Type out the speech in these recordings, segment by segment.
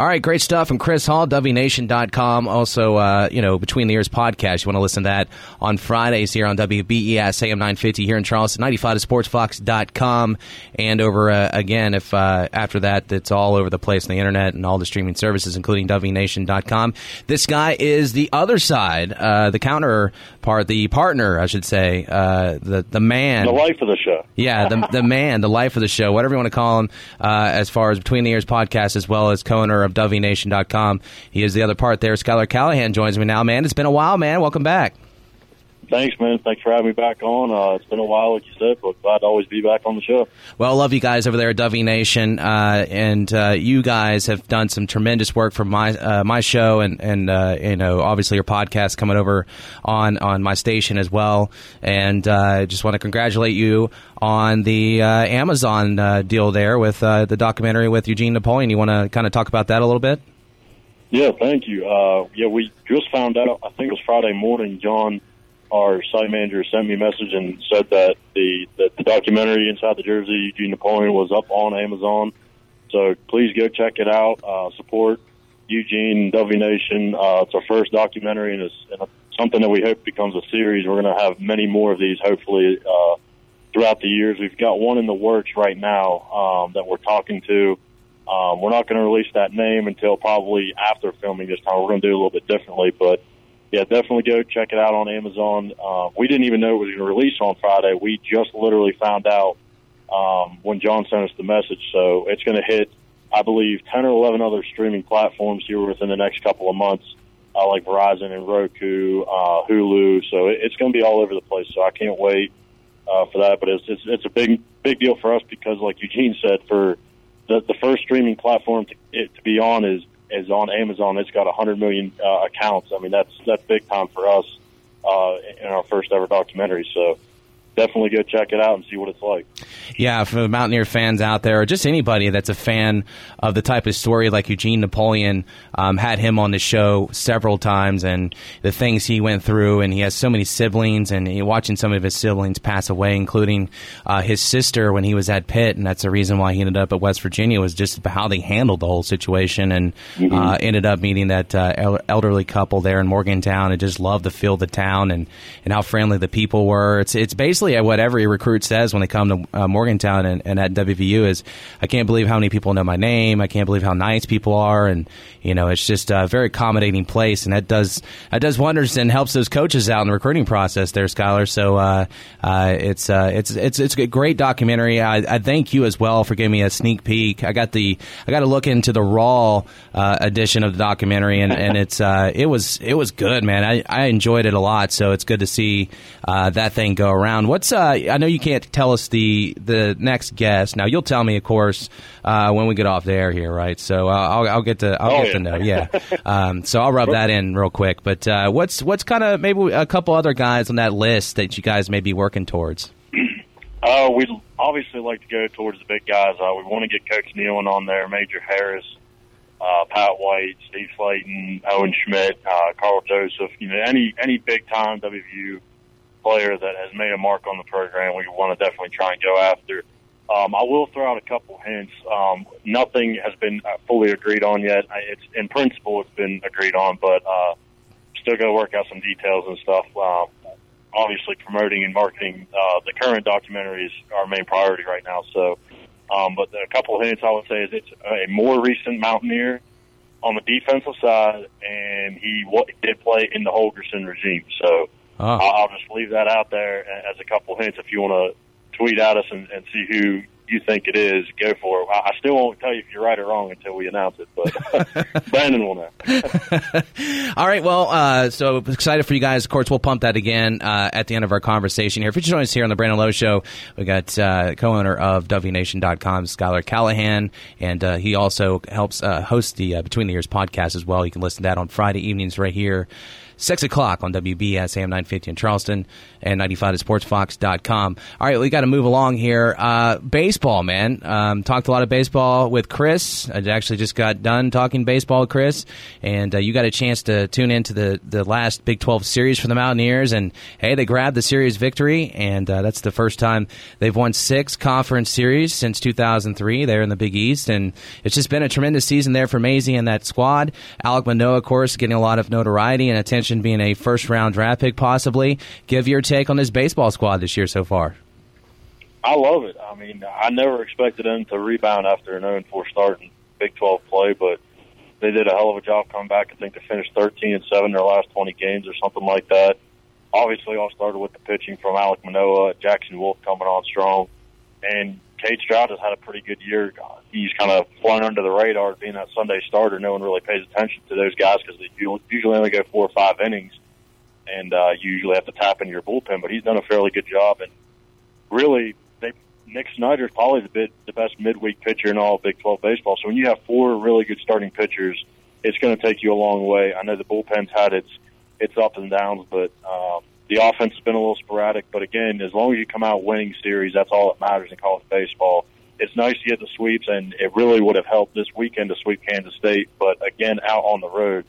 All right, great stuff from Chris Hall, WNation.com. Also, uh, you know, Between the Ears podcast. You want to listen to that on Fridays here on WBES AM 950 here in Charleston, 95 to sportsfox.com. And over, uh, again, if uh, after that, it's all over the place on the internet and all the streaming services, including WNation.com. This guy is the other side, uh, the counterpart, the partner, I should say, uh, the, the man. The life of the show. Yeah, the, the man, the life of the show, whatever you want to call him, uh, as far as Between the Ears podcast, as well as co owner of WNation.com. He is the other part there. Skylar Callahan joins me now, man. It's been a while, man. Welcome back. Thanks, man. Thanks for having me back on. Uh, it's been a while, like you said, but glad to always be back on the show. Well, I love you guys over there at DubV Nation, uh, and uh, you guys have done some tremendous work for my uh, my show, and and uh, you know obviously your podcast coming over on on my station as well. And I just want to congratulate you on the uh, Amazon deal there with the documentary with Eugene Napoleon. You want to kind of talk about that a little bit? Yeah, thank you. yeah, we just found out. I think it was Friday morning. John our site manager sent me a message and said that the that the documentary inside the jersey Eugene Napoleon was up on Amazon. So please go check it out. Uh, support Eugene W Nation. Uh, it's our first documentary and it's, and something that we hope becomes a series. We're going to have many more of these hopefully uh, throughout the years. We've got one in the works right now um, that we're talking to. Um, we're not going to release that name until probably after filming this time. We're going to do a little bit differently, but yeah, definitely go check it out on Amazon. Uh, we didn't even know it was going to release on Friday. We just literally found out um, when John sent us the message. So it's going to hit, I believe, 10 or 11 other streaming platforms here within the next couple of months, uh, like Verizon and Roku, uh, Hulu. So it, it's going to be all over the place. So I can't wait uh, for that. But it's, it's, it's a big, big deal for us because, like Eugene said, for the, the first streaming platform to, it, to be on is is on Amazon. It's got 100 million uh, accounts. I mean, that's that's big time for us uh, in our first ever documentary. So definitely go check it out and see what it's like. Yeah, for the Mountaineer fans out there, or just anybody that's a fan of the type of story like Eugene Napoleon, um, had him on the show several times, and the things he went through, and he has so many siblings, and watching some of his siblings pass away, including uh, his sister when he was at Pitt, and that's the reason why he ended up at West Virginia was just how they handled the whole situation, and mm-hmm. uh, ended up meeting that uh, elderly couple there in Morgantown, and just loved the feel of the town and and how friendly the people were. It's it's basically basically what every recruit says when they come to uh, Morgantown and, and, at WVU is, I can't believe how many people know my name. I can't believe how nice people are, and you know, it's just a very accommodating place, and that does that does wonders and helps those coaches out in the recruiting process there, Skylar. So uh, uh, it's uh, it's it's it's a great documentary. I, I, thank you as well for giving me a sneak peek. I got the I got to look into the raw uh, edition of the documentary, and, and it's uh, it was it was good, man. I, I enjoyed it a lot, so it's good to see that thing go around. What what's uh, I know you can't tell us the the next guest. Now you'll tell me, of course, uh, when we get off the air here, right? So uh, I'll, I'll get to I'll oh, get yeah. to know. Yeah. Um, so I'll rub that in real quick. But uh, what's what's kind of maybe a couple other guys on that list that you guys may be working towards? Uh, we'd obviously like to go towards the big guys. Uh, we want to get Coach Nehlen on there, Major Harris, uh, Pat White, Steve Slaton, Owen Schmidt, uh, Karl Joseph. You know, any any big time WVU player that has made a mark on the program, we want to definitely try and go after. Um, I will throw out a couple hints. Um, nothing has been uh, fully agreed on yet. It's in principle, it's been agreed on, but uh, still got to work out some details and stuff. Uh, obviously, promoting and marketing uh, the current documentary is our main priority right now. So, um, but a couple hints I would say is it's a more recent Mountaineer on the defensive side, and he w- did play in the Holgorsen regime. So Oh. I'll just leave that out there as a couple hints. If you want to tweet at us and, and see who you think it is, go for it. I still won't tell you if you're right or wrong until we announce it, but Brandon will know. All right. Well, uh, so excited for you guys. Of course, we'll pump that again uh, at the end of our conversation here. If you join us here on the Brandon Lowe Show, we got uh, co-owner of WNation.com, Skylar Callahan, and uh, he also helps uh, host the uh, Between the Ears podcast as well. You can listen to that on Friday evenings right here 6 o'clock on WBS AM 950 in Charleston and 95 to sportsfox.com. All right, we got to move along here. Uh, baseball, man. Um, talked a lot of baseball with Chris. I actually just got done talking baseball with Chris, and uh, you got a chance to tune into the, the last Big 12 series for the Mountaineers. And hey, they grabbed the series victory, and uh, that's the first time they've won six conference series since 2003. They're in the Big East, and it's just been a tremendous season there for Mazey and that squad. Alek Manoah, of course, getting a lot of notoriety and attention, being a first round draft pick, possibly. Give your take on this baseball squad this year so far. I love it. I mean, I never expected them to rebound after an 0 4 start in Big 12 play, but they did a hell of a job coming back. I think they finished 13 and 7 their last 20 games or something like that. Obviously, all started with the pitching from Alek Manoah, Jackson Wolf coming on strong, and Kade Strowd has had a pretty good year. He's kind of flown under the radar being that Sunday starter. No one really pays attention to those guys because they usually only go four or five innings, and uh, you usually have to tap into your bullpen. But he's done a fairly good job, and really, they Nick Snyder is probably the bit, the best midweek pitcher in all Big 12 baseball. So when you have four really good starting pitchers, it's going to take you a long way. I know the bullpen's had its its ups and downs, but um, the offense has been a little sporadic. But again, as long as you come out winning series, that's all that matters in college baseball. It's nice to get the sweeps, and it really would have helped this weekend to sweep Kansas State. But again, out on the road,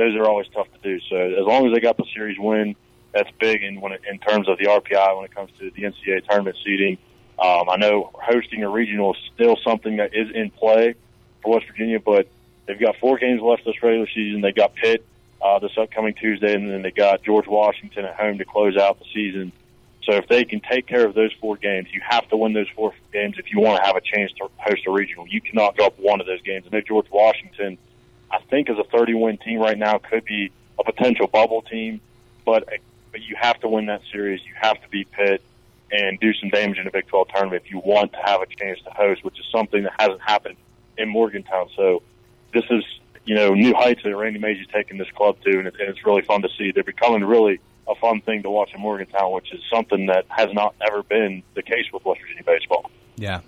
those are always tough to do. So as long as they got the series win, that's big. And when it, in terms of the RPI, when it comes to the NCAA tournament seeding, um, I know hosting a regional is still something that is in play for West Virginia, but they've got four games left this regular season. They got Pitt uh, this upcoming Tuesday, and then they got George Washington at home to close out the season. So if they can take care of those four games, you have to win those four games if you want to have a chance to host a regional. You cannot drop one of those games. I know George Washington, I think, is a 30-win team right now, could be a potential bubble team, but but you have to win that series. You have to beat Pitt and do some damage in the Big 12 tournament if you want to have a chance to host, which is something that hasn't happened in Morgantown. So this is you know, new heights that Randy Mazey's taking this club to, and, it, and it's really fun to see. They're becoming really a fun thing to watch in Morgantown, which is something that has not ever been the case with West Virginia baseball. Yeah.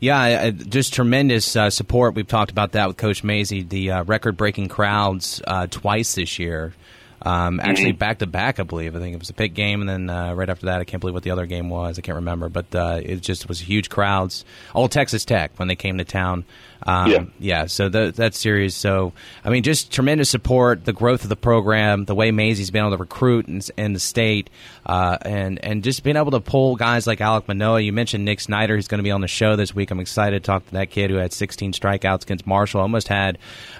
Yeah, just tremendous uh, support. We've talked about that with Coach Mazey. The uh, record-breaking crowds uh, twice this year. Um, actually, back to back, I believe. I think it was a Pitt game, and then uh, right after that, I can't believe what the other game was. I can't remember, but uh, it just was huge crowds. All Texas Tech when they came to town. Um, yeah. yeah, so the, that series. So, I mean, just tremendous support, the growth of the program, the way Mazey's been able to recruit in, in the state, uh, and, and just being able to pull guys like Alek Manoah. You mentioned Nick Snyder, who's going to be on the show this week. I'm excited to talk to that kid who had 16 strikeouts against Marshall, almost had,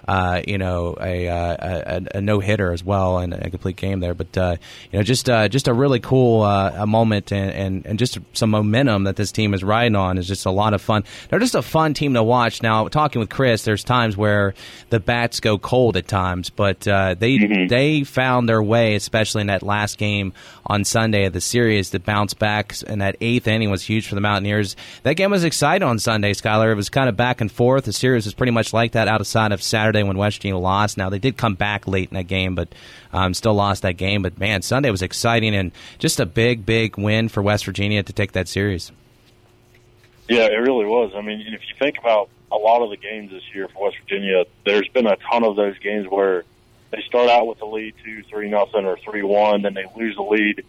uh, you know, a, uh, a, a no hitter as well and a complete game there. But, uh, you know, just uh, just a really cool uh, a moment and, and, and just some momentum that this team is riding on is just a lot of fun. They're just a fun team to watch. Now, talking with Chris, there's times where the bats go cold at times, but uh, they mm-hmm. they found their way, especially in that last game on Sunday of the series, to bounce back. And that eighth inning was huge for the Mountaineers. That game was exciting on Sunday, Skylar. It was kind of back and forth. The series was pretty much like that outside of Saturday when West Virginia lost. Now they did come back late in that game, but um, still lost that game. But man, Sunday was exciting and just a big, big win for West Virginia to take that series. Yeah, it really was. I mean, if you think about a lot of the games this year for West Virginia, there's been a ton of those games where they start out with a lead two, three nothing, or three one, then they lose the lead,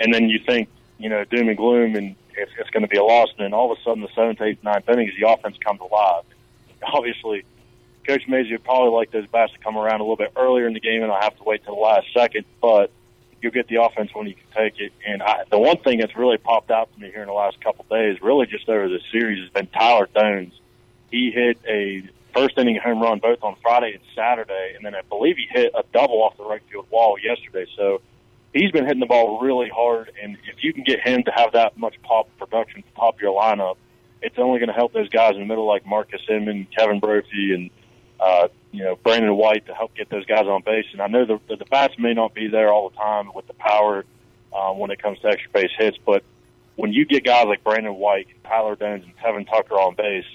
and then you think you know doom and gloom, and it's, it's going to be a loss, and then all of a sudden the seventh, eighth, ninth innings, the offense comes alive. Obviously, Coach Mazey would probably like those bats to come around a little bit earlier in the game, and I'll have to wait till the last second, but you'll get the offense when you can take it. And I, the one thing that's really popped out to me here in the last couple of days, really just over the series, has been Tyler Doanes he hit a first inning home run both on Friday and Saturday, and then I believe he hit a double off the right field wall yesterday. So he's been hitting the ball really hard, and if you can get him to have that much pop production to top your lineup, it's only going to help those guys in the middle like Marques Inman, Kevin Brophy, and uh, you know Brandon White to help get those guys on base. And I know the, the, the bats may not be there all the time with the power um, when it comes to extra base hits, but when you get guys like Brandon White, Tyler Doanes, and Tevin Tucker on base,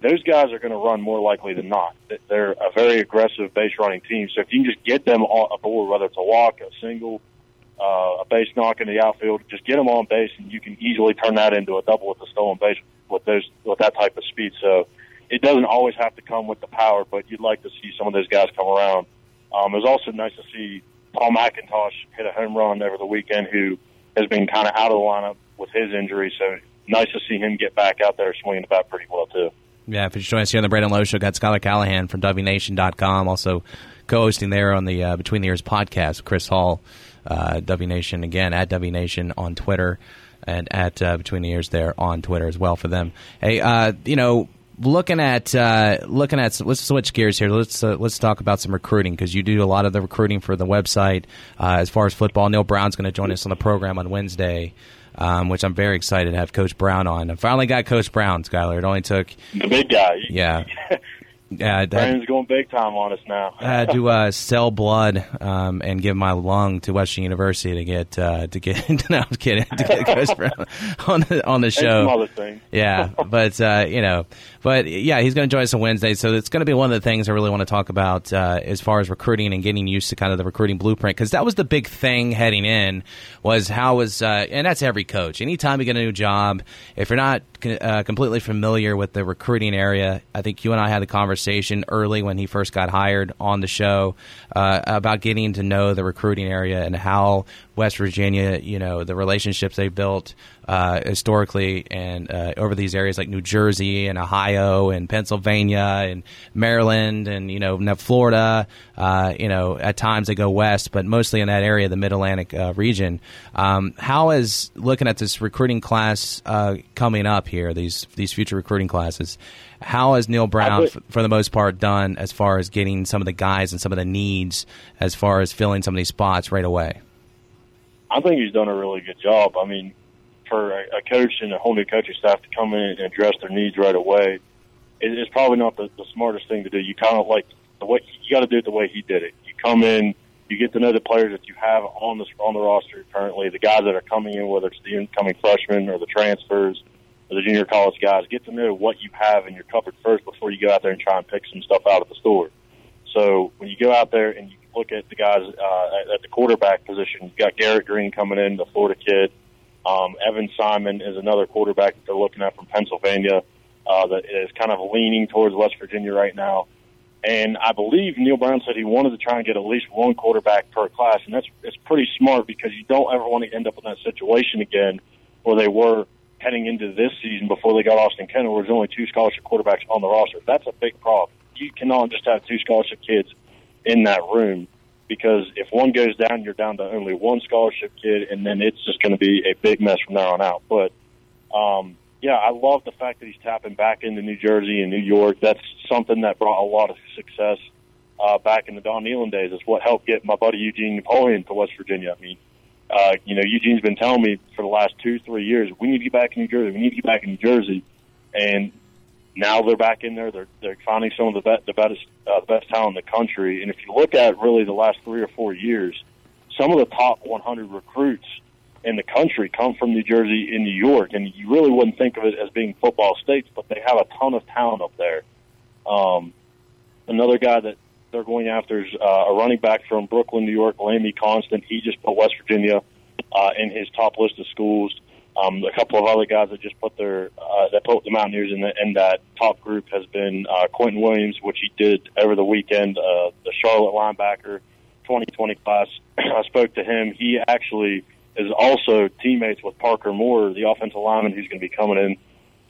those guys are going to run more likely than not. They're a very aggressive base running team. So if you can just get them aboard, whether it's a walk, a single, uh, a base knock in the outfield, just get them on base, and you can easily turn that into a double with the stolen base with those with that type of speed. So it doesn't always have to come with the power, but you'd like to see some of those guys come around. Um, it was also nice to see Paul McIntosh hit a home run over the weekend, who has been kind of out of the lineup with his injury. So nice to see him get back out there swinging the bat pretty well too. Yeah, if you join us here on the Brandon Lowe Show, got Skylar Callahan from WNation.com, also co-hosting there on the uh, Between the Ears podcast. Chris Hall, uh, W Nation again at W Nation on Twitter and at uh, Between the Ears there on Twitter as well for them. Hey, uh, you know, looking at uh, looking at let's switch gears here. Let's uh, let's talk about some recruiting because you do a lot of the recruiting for the website uh, as far as football. Neal Brown's going to join us on the program on Wednesday. Um, which I'm very excited to have Coach Brown on. I finally got Coach Brown, Skyler. It only took the big guy. Yeah, Yeah, Brandon's going big time on us now. I had to uh, sell blood um, and give my lung to Western University to get uh, to get. no, I'm kidding. To get Coach Brown on the on the show. some other things. yeah, but uh, you know, but yeah, he's going to join us on Wednesday, so it's going to be one of the things I really want to talk about uh, as far as recruiting and getting used to kind of the recruiting blueprint because that was the big thing heading in was how was uh, and that's every coach. Anytime you get a new job, if you're not uh, completely familiar with the recruiting area, I think you and I had the conversation early when he first got hired on the show uh, about getting to know the recruiting area and how West Virginia, you know, the relationships they built uh, historically and uh, over these areas like New Jersey and Ohio and Pennsylvania and Maryland and you know Florida. Uh, you know, at times they go west, but mostly in that area, the Mid Atlantic uh, region. Um, how is looking at this recruiting class uh, coming up here? These these future recruiting classes. How has Neal Brown, for, for the most part, done as far as getting some of the guys and some of the needs as far as filling some of these spots right away? I think he's done a really good job. I mean, for a, coach and a whole new coaching staff to come in and address their needs right away, it, it's probably not the, the smartest thing to do. You kind of like the way you got to do it the way he did it. You come in, you get to know the players that you have on the on the roster currently, the guys that are coming in, whether it's the incoming freshmen or the transfers or the junior college guys. Get to know what you have in your cupboard first before you go out there and try and pick some stuff out of the store. So when you go out there and you look at the guys uh, at the quarterback position, you've got Garrett Greene coming in, the Florida kid. Um, Evan Simon is another quarterback that they're looking at from Pennsylvania uh, that is kind of leaning towards West Virginia right now. And I believe Neal Brown said he wanted to try and get at least one quarterback per class, and that's it's pretty smart because you don't ever want to end up in that situation again where they were heading into this season before they got Austin Kendall, where there's only two scholarship quarterbacks on the roster. That's a big problem. You cannot just have two scholarship kids in that room because if one goes down, you're down to only one scholarship kid, and then it's just going to be a big mess from there on out. But um, yeah, I love the fact that he's tapping back into New Jersey and New York. That's something that brought a lot of success uh, back in the Don Nehlen days. It's what helped get my buddy Eugene Napoleon to West Virginia. I mean, uh, you know, Eugene's been telling me for the last two, three years, we need to get back in New Jersey. We need to get back in New Jersey. And now they're back in there. They're they're finding some of the best the best uh, the best talent in the country. And if you look at really the last three or four years, some of the top 100 recruits in the country come from New Jersey and New York. And you really wouldn't think of it as being football states, but they have a ton of talent up there. Um, another guy that they're going after is uh, a running back from Brooklyn, New York, Lamy Constant. He just put West Virginia uh, in his top list of schools. Um, a couple of other guys that just put their uh, that put the Mountaineers in, the, in that top group has been uh, Quentin Williams, which he did over the weekend. Uh, the Charlotte linebacker, 2020 class. I spoke to him. He actually is also teammates with Parker Moore, the offensive lineman who's going to be coming in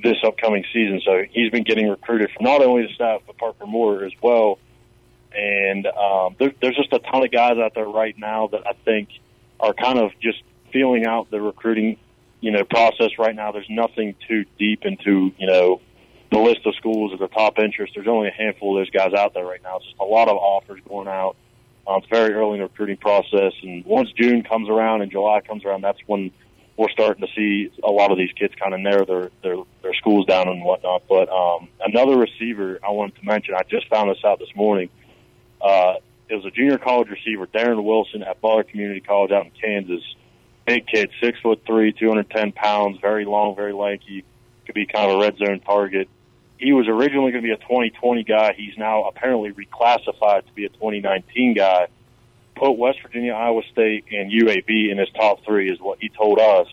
this upcoming season. So he's been getting recruited from not only the staff but Parker Moore as well. And um, there, there's just a ton of guys out there right now that I think are kind of just feeling out the recruiting you know, process right now. There's nothing too deep into, you know, the list of schools at the top interest. There's only a handful of those guys out there right now. It's just a lot of offers going out. Uh, it's very early in the recruiting process, and once June comes around and July comes around, that's when we're starting to see a lot of these kids kind of narrow their their, their schools down and whatnot. But um, another receiver I wanted to mention, I just found this out this morning. Uh, it was a junior college receiver, Darren Wilson at Butler Community College out in Kansas big kid, six foot three, 210 pounds, very long, very lanky, could be kind of a red zone target. He was originally going to be a 2020 guy. He's now apparently reclassified to be a 2019 guy. Put West Virginia, Iowa State, and UAB in his top three is what he told us.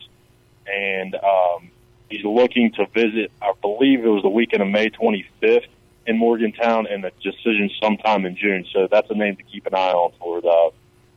And um, he's looking to visit, I believe it was the weekend of May 25th in Morgantown, and the decision sometime in June. So that's a name to keep an eye on for the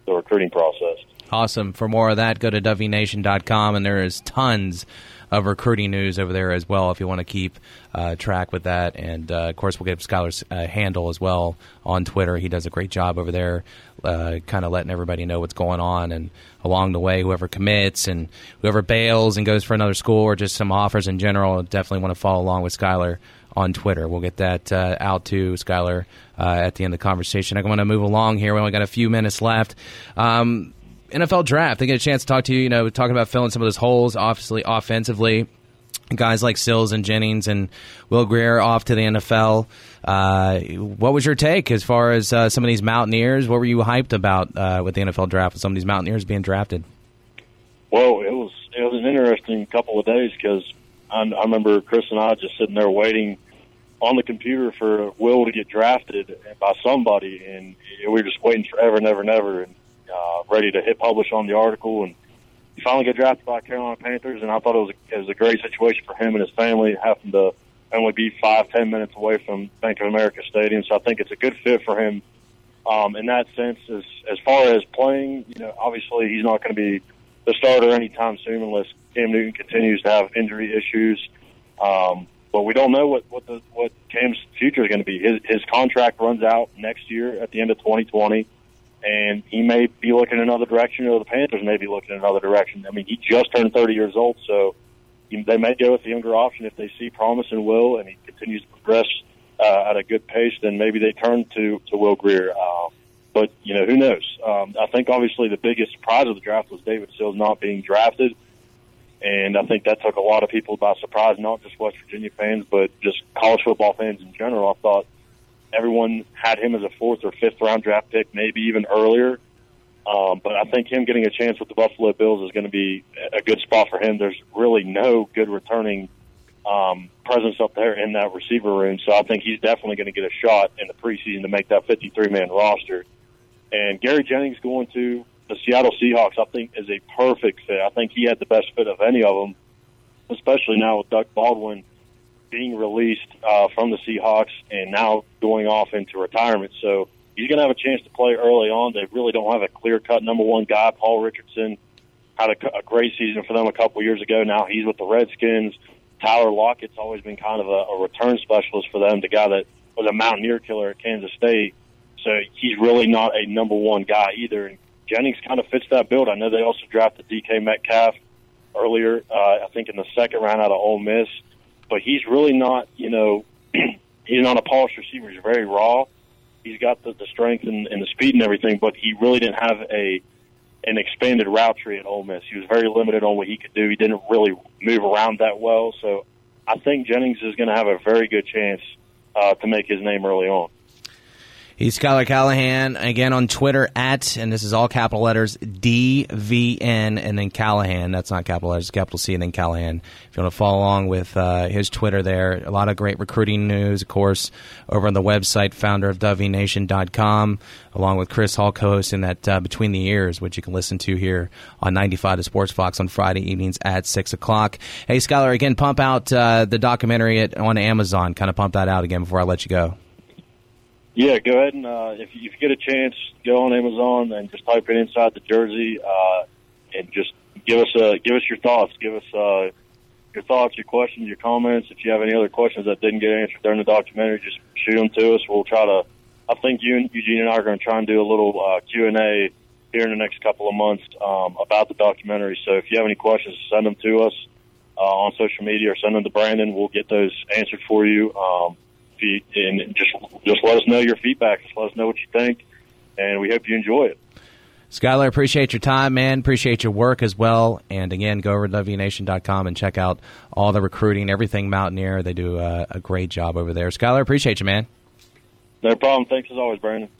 the recruiting process. Awesome. For more of that, go to dubvnation.com, and there is tons of recruiting news over there as well if you want to keep uh, track with that. And uh, of course, we'll get Skylar's uh, handle as well on Twitter. He does a great job over there, uh, kind of letting everybody know what's going on. And along the way, whoever commits and whoever bails and goes for another school or just some offers in general, definitely want to follow along with Skylar on Twitter. We'll get that uh, out to Skylar uh, at the end of the conversation. I'm going to move along here. We only got a few minutes left. Um, NFL draft. They get a chance to talk to you. You know, talking about filling some of those holes, obviously offensively. Guys like Sills and Jennings and Will Grier off to the NFL. Uh, what was your take as far as uh, some of these Mountaineers? What were you hyped about uh, with the NFL draft with some of these Mountaineers being drafted? Well, it was it was an interesting couple of days because I, I remember Chris and I just sitting there waiting on the computer for Will to get drafted by somebody, and we were just waiting forever and ever and ever. And uh, ready to hit publish on the article, and he finally got drafted by Carolina Panthers. And I thought it was a, it was a great situation for him and his family, having to only be five ten minutes away from Bank of America Stadium. So I think it's a good fit for him um, in that sense. As as far as playing, you know, obviously he's not going to be the starter anytime soon unless Cam Newton continues to have injury issues. Um, but we don't know what what the what Cam's future is going to be. His his contract runs out next year at the end of 2020 and he may be looking another direction, or the Panthers may be looking another direction. I mean, he just turned 30 years old, so they may go with the younger option if they see promise in Will, and he continues to progress uh, at a good pace. Then maybe they turn to to Will Grier. Uh, but you know, who knows? Um, I think obviously the biggest surprise of the draft was David Sills not being drafted. And I think that took a lot of people by surprise, not just West Virginia fans, but just college football fans in general. I thought everyone had him as a fourth or fifth round draft pick, maybe even earlier. Um, but I think him getting a chance with the Buffalo Bills is going to be a good spot for him. There's really no good returning um, presence up there in that receiver room, so I think he's definitely going to get a shot in the preseason to make that 53 man roster. And Gary Jennings going to the Seattle Seahawks, I think, is a perfect fit. I think he had the best fit of any of them, especially now with Doug Baldwin being released uh, from the Seahawks and now going off into retirement. So he's going to have a chance to play early on. They really don't have a clear cut number one guy. Paul Richardson had a, a great season for them a couple years ago. Now he's with the Redskins. Tyler Lockett's always been kind of a, a return specialist for them, the guy that was a Mountaineer killer at Kansas State. So he's really not a number one guy either. And Jennings kind of fits that build. I know they also drafted DK Metcalf earlier, uh, I think in the second round out of Ole Miss but he's really not, you know, he's not a polished receiver. He's very raw. He's got the, the strength and, and the speed and everything, but he really didn't have a an expanded route tree at Ole Miss. He was very limited on what he could do. He didn't really move around that well. So I think Jennings is going to have a very good chance uh, to make his name early on. He's Skylar Callahan again on Twitter at, and this is all capital letters DVN and then Callahan. That's not capital letters, capital C and then Callahan. If you want to follow along with uh, his Twitter there, a lot of great recruiting news, of course, over on the website, founder of DubVNation.com, along with Chris Hall co hosting that uh, Between the Ears, which you can listen to here on 95 to Sports Fox on Friday evenings at 6 o'clock. Hey, Skylar, again, pump out uh, the documentary at, on Amazon. Kind of pump that out again before I let you go. Yeah, go ahead and uh, if, you, if you get a chance, go on Amazon and just type in inside the jersey uh, and just give us uh, give us your thoughts. Give us uh, your thoughts, your questions, your comments. If you have any other questions that didn't get answered during the documentary, just shoot them to us. We'll try to. I think you and Eugene and I are going to try and do a little uh, Q and A here in the next couple of months um, about the documentary. So if you have any questions, send them to us uh, on social media or send them to Brandon. We'll get those answered for you. Um, you, and just just let us know your feedback. Just let us know what you think, and we hope you enjoy it. Skylar, appreciate your time, man. Appreciate your work as well. And again, go over to WNation.com and check out all the recruiting, everything Mountaineer. They do a, a great job over there. Skylar, appreciate you, man. No problem. Thanks as always, Brandon.